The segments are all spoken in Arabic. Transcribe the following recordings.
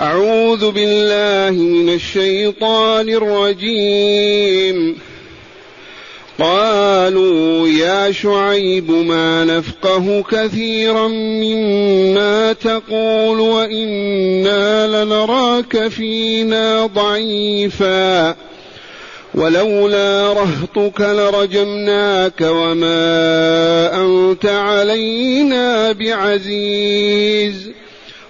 أعوذ بالله من الشيطان الرجيم. قالوا يا شعيب ما نفقه كثيرا مما تقول وإنا لنراك فينا ضعيفا. ولولا رهطك لرجمناك وما أنت علينا بعزيز.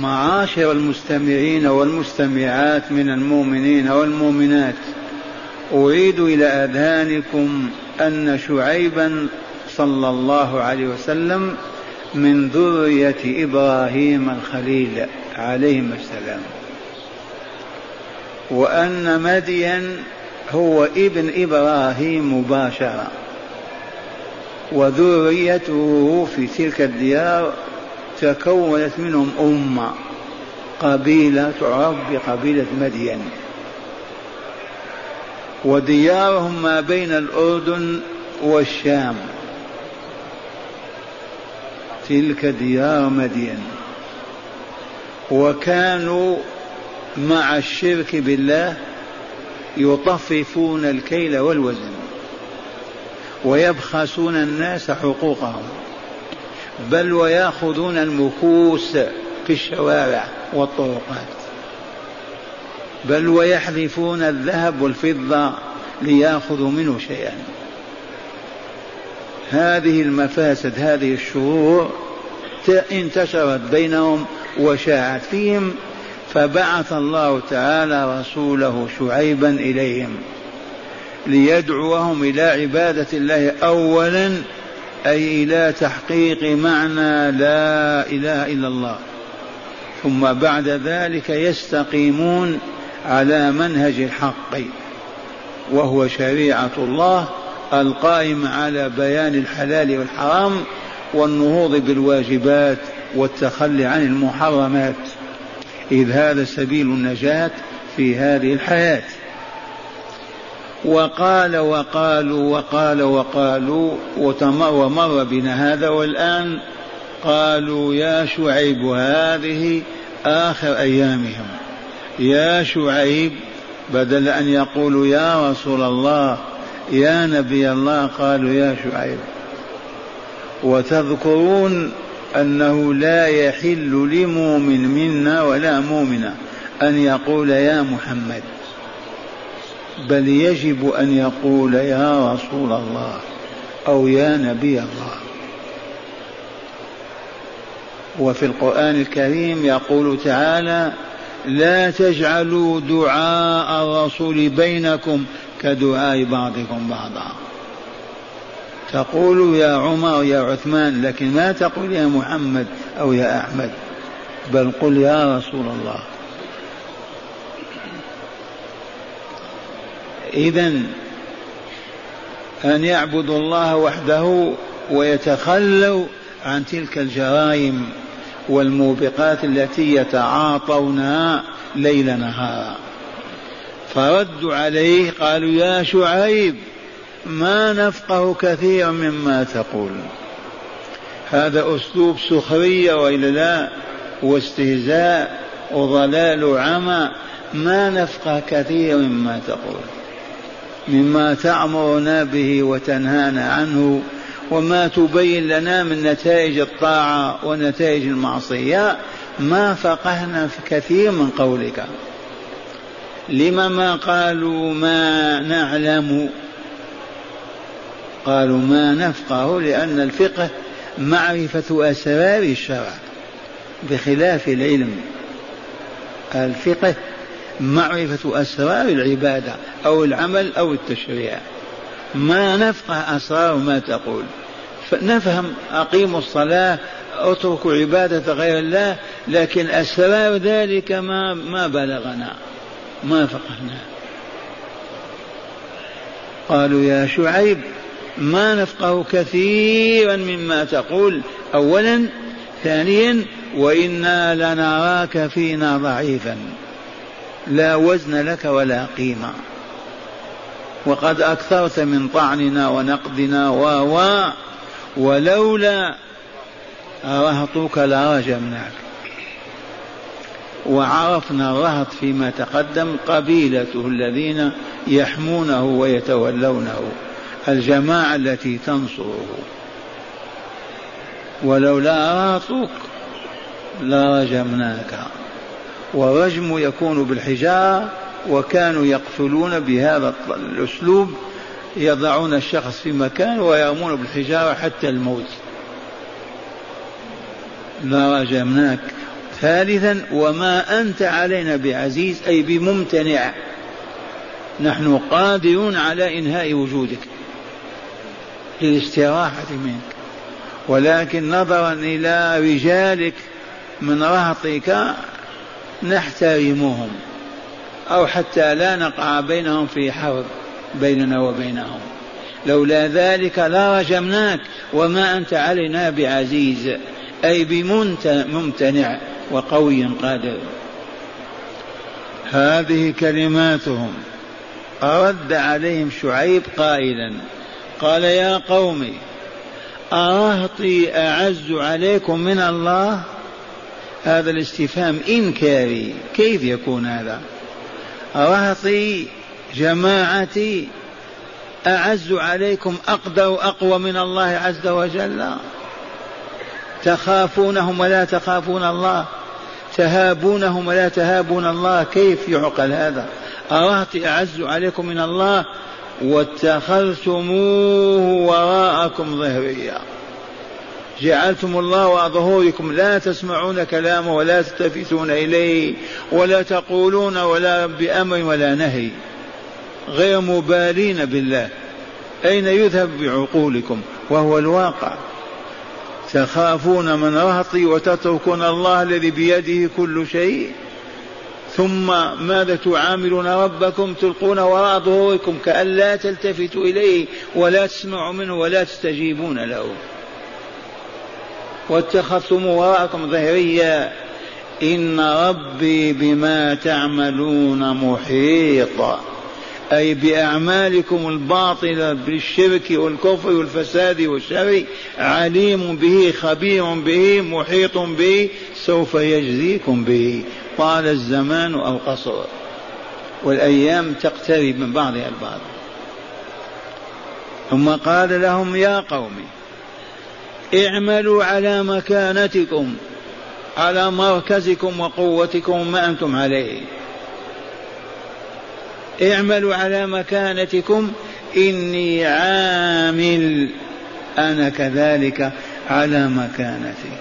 معاشر المستمعين والمستمعات من المؤمنين والمؤمنات. أعيد إلى أذهانكم أن شعيبا صلى الله عليه وسلم من ذرية إبراهيم الخليل عليهما السلام. وأن مدين هو ابن إبراهيم مباشرة. وذريته في تلك الديار تكونت منهم أمة قبيلة تعرف بقبيلة مدين. وديارهم ما بين الأردن والشام. تلك ديار مدين. وكانوا مع الشرك بالله يطففون الكيل والوزن ويبخسون الناس حقوقهم. بل ويأخذون المكوس في الشوارع والطرقات. بل ويحذفون الذهب والفضة ليأخذوا منه شيئا. هذه المفاسد هذه الشرور انتشرت بينهم وشاعت فيهم فبعث الله تعالى رسوله شعيبا إليهم ليدعوهم إلى عبادة الله أولا أي إلى تحقيق معنى لا إله إلا الله. ثم بعد ذلك يستقيمون على منهج الحق وهو شريعة الله القائمة على بيان الحلال والحرام والنهوض بالواجبات والتخلي عن المحرمات. إذ هذا سبيل النجاة في هذه الحياة. وقال وقالوا وقال وقالوا ومر بنا هذا والآن قالوا يا شعيب هذه آخر أيامهم. يا شعيب بدل أن يقولوا يا رسول الله يا نبي الله قالوا يا شعيب. وتذكرون أنه لا يحل لمؤمن منا ولا مؤمنة أن يقول يا محمد. بل يجب أن يقول يا رسول الله أو يا نبي الله. وفي القرآن الكريم يقول تعالى لا تجعلوا دعاء الرسول بينكم كدعاء بعضكم بعضا. تقول يا عمر يا عثمان لكن ما تقول يا محمد أو يا أحمد بل قل يا رسول الله. إذا أن يعبدوا الله وحده ويتخلوا عن تلك الجرائم والموبقات التي يتعاطونها ليل نهارا فردوا عليه قالوا يا شعيب ما نفقه كثيرا مما تقول. هذا أسلوب سخرية وإلا لا؟ واستهزاء وضلال وعمى. ما نفقه كثيرا مما تقول. مما تأمرنا به وتنهانا عنه وما تبين لنا من نتائج الطاعة ونتائج المعصية ما فقهنا في كثير من قولك. لما ما قالوا ما نعلم؟ قالوا ما نفقه لأن الفقه معرفة أسرار الشرع بخلاف العلم. الفقه معرفة أسرار العبادة أو العمل أو التشريع. ما نفقه أسرار ما تقول. نفهم أقيموا الصلاة اتركوا عبادة غير الله لكن أسرار ذلك ما ما بلغنا ما فقهنا. قالوا يا شعيب ما نفقه كثيرا مما تقول. أولا ثانيا وإنا لنراك فينا ضعيفا. لا وزن لك ولا قيمة. وقد أكثرت من طعننا ونقدنا و ولولا رهطك لرجمناك. وعرفنا الرهط فيما تقدم قبيلته الذين يحمونه ويتولونه الجماعة التي تنصره. ولولا رهطك لرجمناك. والرجم يكون بالحجارة وكانوا يقتلون بهذا الأسلوب يضعون الشخص في مكان ويرمون بالحجارة حتى الموت. لرجمناك ثالثا وما أنت علينا بعزيز أي بممتنع. نحن قادرون على إنهاء وجودك. للاستراحة منك. ولكن نظرا إلى رجالك من رهطك نحترمهم أو حتى لا نقع بينهم في حرب بيننا وبينهم. لولا ذلك لرجمناك وما أنت علينا بعزيز أي بممتنع وقوي قادر. هذه كلماتهم. رد عليهم شعيب قائلا قال يا قوم أرهطي أعز عليكم من الله؟ هذا الاستفهام إنكاري كيف يكون هذا؟ رهطي جماعتي أعز عليكم أقدر أقوى من الله عز وجل؟ تخافونهم ولا تخافون الله؟ تهابونهم ولا تهابون الله؟ كيف يعقل هذا؟ أرهطي أعز عليكم من الله واتخذتموه وراءكم ظهريا. جعلتم الله وراء ظهوركم لا تسمعون كلامه ولا تلتفتون إليه ولا تقولون ولا بأمر ولا نهي. غير مبالين بالله. أين يذهب بعقولكم وهو الواقع؟ تخافون من رهطي وتتركون الله الذي بيده كل شيء؟ ثم ماذا تعاملون ربكم تلقون وراء ظهوركم كأن لا تلتفتوا إليه ولا تسمعوا منه ولا تستجيبون له؟ واتخذتم وراءكم ظهريا إن ربي بما تعملون محيط. أي بأعمالكم الباطلة بالشرك والكفر والفساد والشر عليم به خبير به محيط به سوف يجزيكم به. طال الزمان أو قصر. والأيام تقترب من بعضها البعض. ثم قال لهم يا قوم اعملوا على مكانتكم على مركزكم وقوتكم ما أنتم عليه. اعملوا على مكانتكم إني عامل أنا كذلك على مكانتي.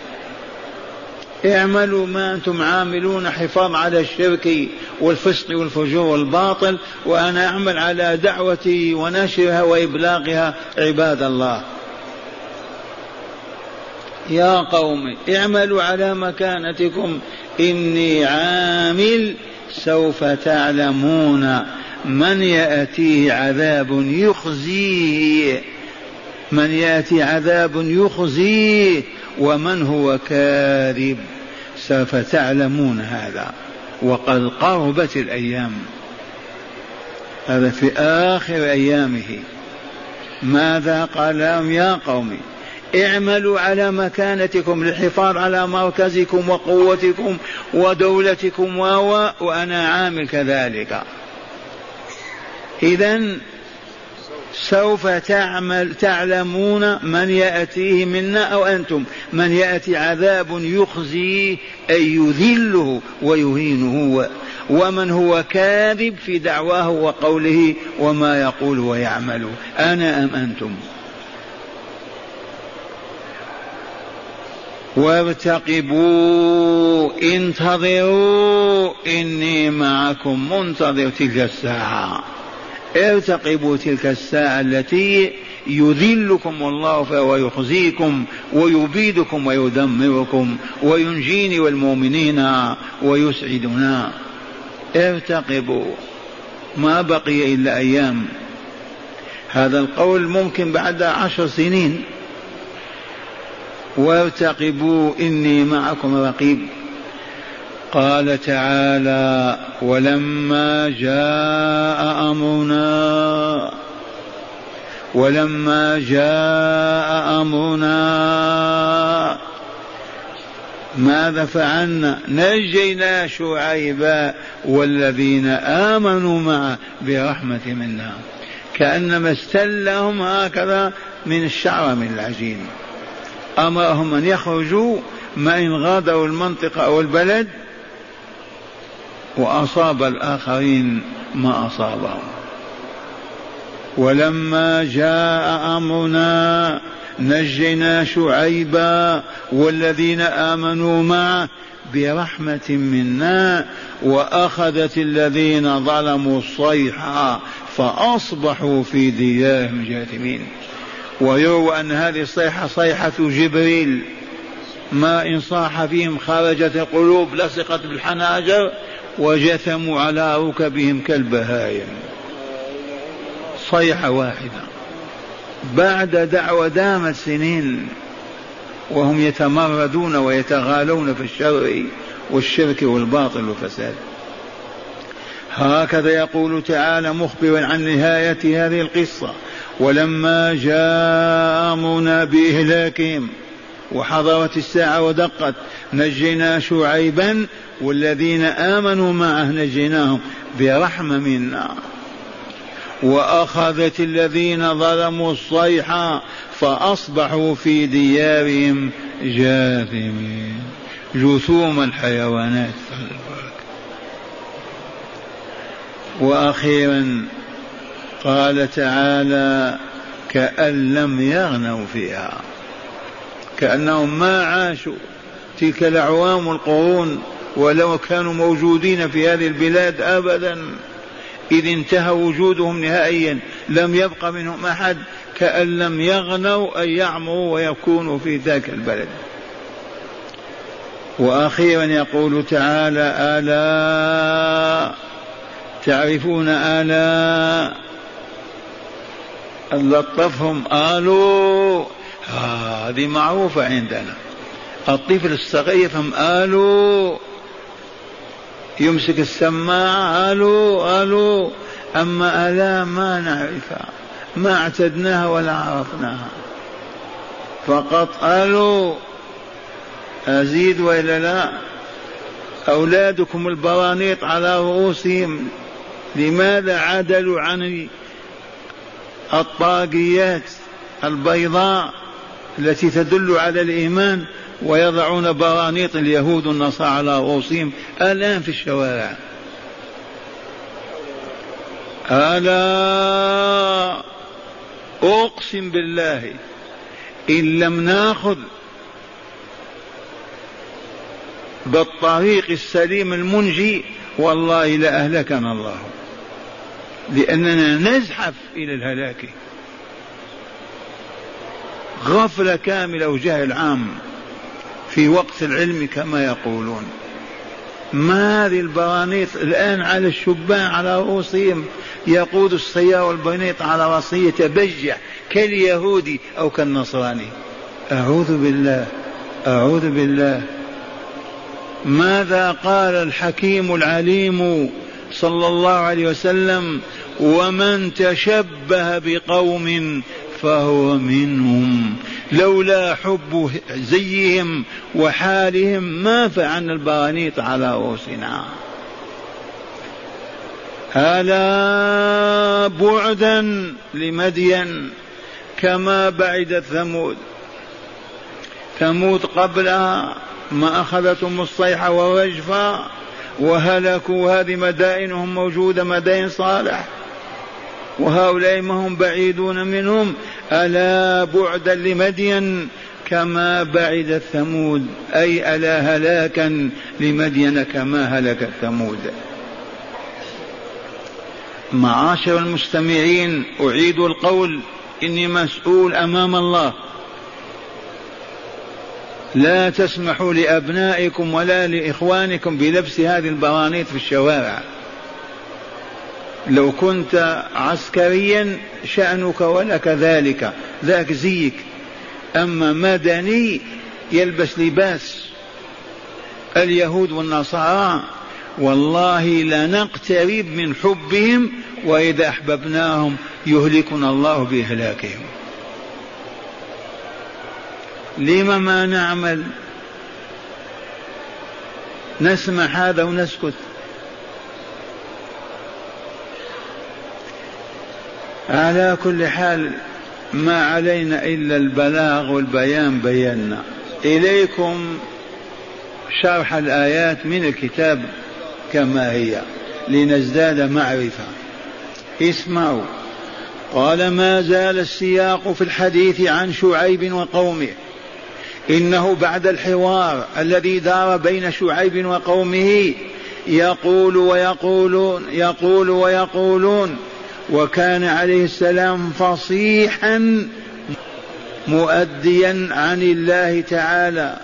اعملوا ما أنتم عاملون حفاظ على الشرك والفسق والفجور والباطل وأنا أعمل على دعوتي ونشرها وإبلاغها عباد الله. يا قوم اعملوا على مكانتكم إني عامل سوف تعلمون من يأتيه عذاب يخزيه من يأتي عذاب يخزيه ومن هو كاذب؟ سوف تعلمون هذا. وقد قربت الأيام. هذا في آخر أيامه. ماذا قال لهم يا قوم؟ اعملوا على مكانتكم للحفاظ على مركزكم وقوتكم ودولتكم و وأنا عامل كذلك. إذا سوف تعمل تعلمون من يأتيه منا أو أنتم. من يأتي عذاب يخزيه أي يذله ويهينه ومن هو كاذب في دعواه وقوله وما يقول ويعمل. أنا أم أنتم؟ وارتقبوا انتظروا إني معكم منتظر تلك الساعة. ارتقبوا تلك الساعة التي يذلكم الله فهو يخزيكم ويبيدكم ويدمركم وينجيني والمؤمنين ويسعدنا. ارتقبوا. ما بقي إلا أيام. هذا القول ممكن بعد عشر سنين. وارتقبوا إني معكم رقيب. قال تعالى ولما جاء امرنا ولما جاء امرنا ماذا فعلنا؟ نجينا شعيبا والذين آمنوا معه برحمة منا. كأنما استلهم هكذا من الشعر من العجين. أمرهم أن يخرجوا ما إن غادروا المنطقة أو البلد وأصاب الآخرين ما أصابهم. ولما جاء أمرنا نجينا شعيبا والذين آمنوا معه برحمة منا وأخذت الذين ظلموا الصيحة فأصبحوا في ديارهم جاثمين. ويروى أن هذه الصيحة صيحة جبريل. ما إن صاح فيهم خرجت القلوب لصقت بالحناجر وجثموا على ركبهم كالبهايم. صيحة واحدة. بعد دعوة دامت سنين وهم يتمردون ويتغالون في الشر والشرك والباطل والفساد. هكذا يقول تعالى مخبرا عن نهاية هذه القصة. ولما جاء أمرنا بإهلاكهم وحضرت الساعة ودقت نجينا شعيبا والذين آمنوا معه نجيناهم برحمة منا. وأخذت الذين ظلموا الصيحة فأصبحوا في ديارهم جاثمين. جثوم الحيوانات وأخيرا قال تعالى كأن لم يغنوا فيها كأنهم ما عاشوا تلك الأعوام والقرون ولو كانوا موجودين في هذه البلاد أبدا. إذ انتهى وجودهم نهائيا لم يبق منهم أحد كأن لم يغنوا أن يعمروا ويكونوا في ذاك البلد. وأخيرا يقول تعالى ألا تعرفون ألا لطفهم قالوا هذه معروفة عندنا. الطفل الصغير يفهم ألو يمسك السماعة ألو ألو أما ألا ما نعرفها ما اعتدناها ولا عرفناها. فقط ألو أزيد وإلا لا؟ أولادكم البرانيط على رؤوسهم لماذا عدلوا عن الطاقيات البيضاء التي تدل على الإيمان ويضعون برانيط اليهود والنصارى على رؤوسهم الآن في الشوارع. ألا أقسم بالله إن لم ناخذ بالطريق السليم المنجي والله لأهلكنا الله. لأننا نزحف إلى الهلاك. غفلة كاملة وجهل عام في وقت العلم كما يقولون. ما هذه البرانيط الآن على الشبان على رؤوسهم؟ يقود السيارة والبرانيط على رأسه يتبجح كاليهودي أو كالنصراني. أعوذ بالله أعوذ بالله. ماذا قال الحكيم العليم صلى الله عليه وسلم ومن تشبه بقوم فهو منهم. لولا حب زيهم وحالهم ما فعلنا البرانيط على رؤوسنا. ألا بعدا لمدين كما بعدت ثمود. ثمود قبلها ما أخذتهم الصيحة والرجفة وهلكوا هذه مدائنهم موجودة مدائن صالح. وهؤلاء ما هم بعيدون منهم. ألا بعدا لمدين كما بعد ثمود أي ألا هلاكا لمدين كما هلك ثمود معاشر المستمعين أعيد القول. إني مسؤول أمام الله. لا تسمحوا لأبنائكم ولا لإخوانكم بلبس هذه البرانيط في الشوارع. لو كنت عسكريا شأنك ولك ذلك ذاك زيك. أما مدني يلبس لباس اليهود والنصارى والله لنقترب من حبهم وإذا أحببناهم يهلكنا الله بإهلاكهم. لم ما نعمل؟ نسمع هذا ونسكت. على كل حال ما علينا إلا البلاغ والبيان بينا. إليكم شرح الآيات من الكتاب كما هي لنزداد معرفة. اسمعوا. قال ما زال السياق في الحديث عن شعيب وقومه. إنه بعد الحوار الذي دار بين شعيب وقومه يقول ويقولون يقول ويقولون وكان عليه السلام فصيحا مؤديا عن الله تعالى.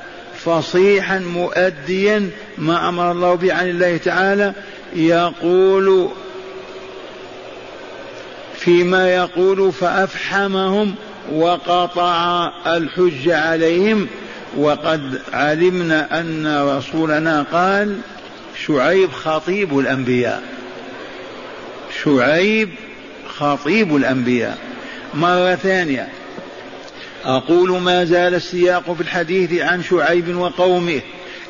فصيحا مؤديا ما أمر الله به عن الله تعالى. يقول فيما يقول فأفحمهم وقطع الحج عليهم. وقد علمنا أن رسولنا قال شعيب خطيب الأنبياء. شعيب خطيب الأنبياء. مرة ثانية. أقول ما زال السياق في الحديث عن شعيب وقومه.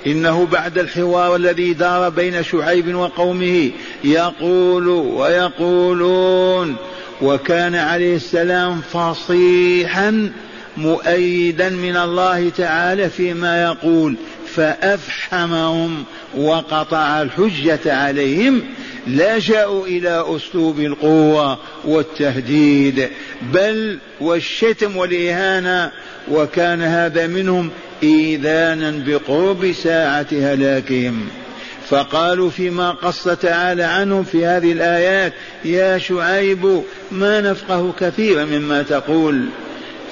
إنه بعد الحوار الذي دار بين شعيب وقومه يقول ويقولون وكان عليه السلام فصيحا مؤيدا من الله تعالى فيما يقول. فأفحمهم وقطع الحجة عليهم لجأوا إلى أسلوب القوة والتهديد بل والشتم والإهانة وكان هذا منهم إيذانا بقرب ساعة هلاكهم. فقالوا فيما قص تعالى عنهم في هذه الآيات يا شعيب ما نفقه كثيرا مما تقول.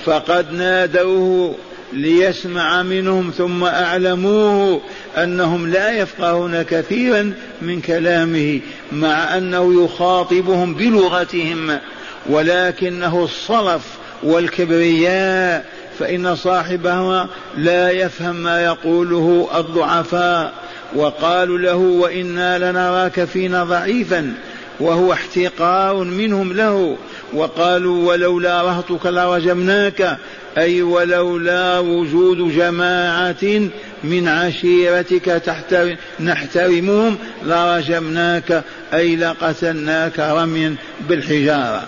فقد نادوه ليسمع منهم ثم أعلموه أنهم لا يفقهون كثيرا من كلامه مع أنه يخاطبهم بلغتهم ولكنه الصلف والكبرياء فإن صاحبهما لا يفهم ما يقوله الضعفاء وقالوا له وإنا لنراك فينا ضعيفا وهو احتقار منهم له وقالوا ولولا رهطك لرجمناك أي ولولا وجود جماعة من عشيرتك تحترم نحترمهم لرجمناك أي لقتلناك رميا بالحجارة.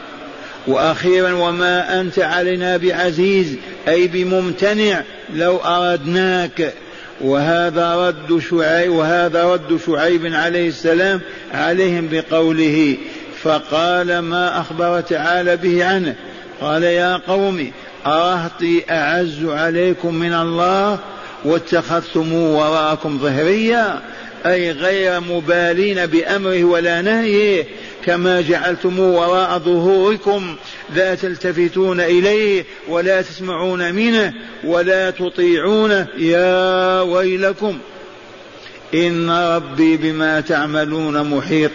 وأخيرا وما أنت علينا بعزيز أي بممتنع لو أردناك. وهذا رد شعيب وهذا رد شعيب عليه السلام عليهم بقوله فقال ما أخبر تعالى به عنه؟ قال يا قوم أرهطي أعز عليكم من الله واتخذتموه وراءكم ظهريا أي غير مبالين بأمره ولا نهيه كما جعلتموه وراء ظهوركم لا تلتفتون إليه ولا تسمعون منه ولا تطيعونه يا ويلكم إن ربي بما تعملون محيط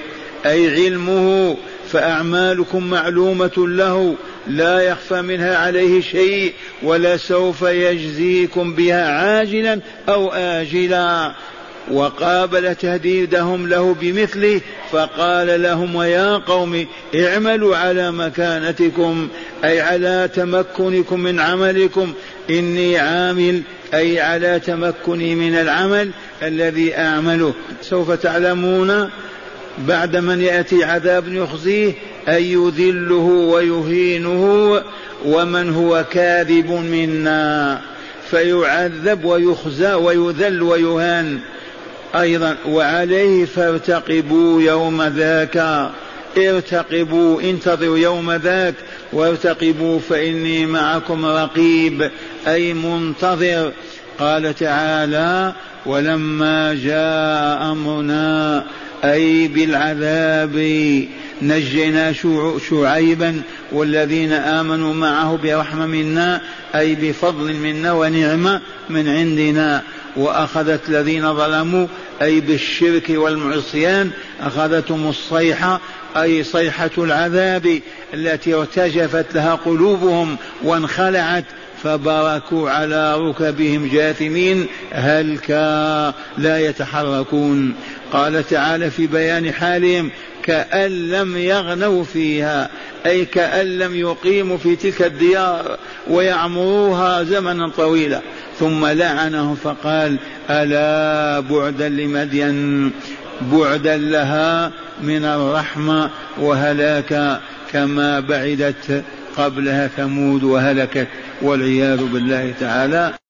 أي علمه فأعمالكم معلومة له لا يخفى منها عليه شيء ولا سوف يجزيكم بها عاجلا أو آجلا. وقابل تهديدهم له بمثله فقال لهم ويا قوم اعملوا على مكانتكم أي على تمكنكم من عملكم. إني عامل أي على تمكني من العمل الذي أعمله. سوف تعلمون بعد من يأتي عذاب يخزيه أن يذله ويهينه ومن هو كاذب منا. فيعذب ويخزى ويذل ويهان. أيضا وعليه فارتقبوا يوم ذاك. ارتقبوا انتظروا يوم ذاك. وارتقبوا فإني معكم رقيب. أي منتظر. قال تعالى ولما جاء أمرنا أي بالعذاب نجينا شعيبا والذين آمنوا معه برحمة منا أي بفضل منا ونعمة من عندنا. وأخذت الذين ظلموا أي بالشرك والعصيان أخذتهم الصيحة أي صيحة العذاب التي ارتجفت لها قلوبهم وانخلعت فبركوا على ركبهم جاثمين هلكا لا يتحركون. قال تعالى في بيان حالهم كأن لم يغنوا فيها أي كأن لم يقيموا في تلك الديار ويعمروها زمنا طويلا. ثم لعنهم فقال ألا بعدا لمدين بعدا لها من الرحمة وهلاكا كما بعدت قبلها ثمود وهلكت والعياذ بالله تعالى.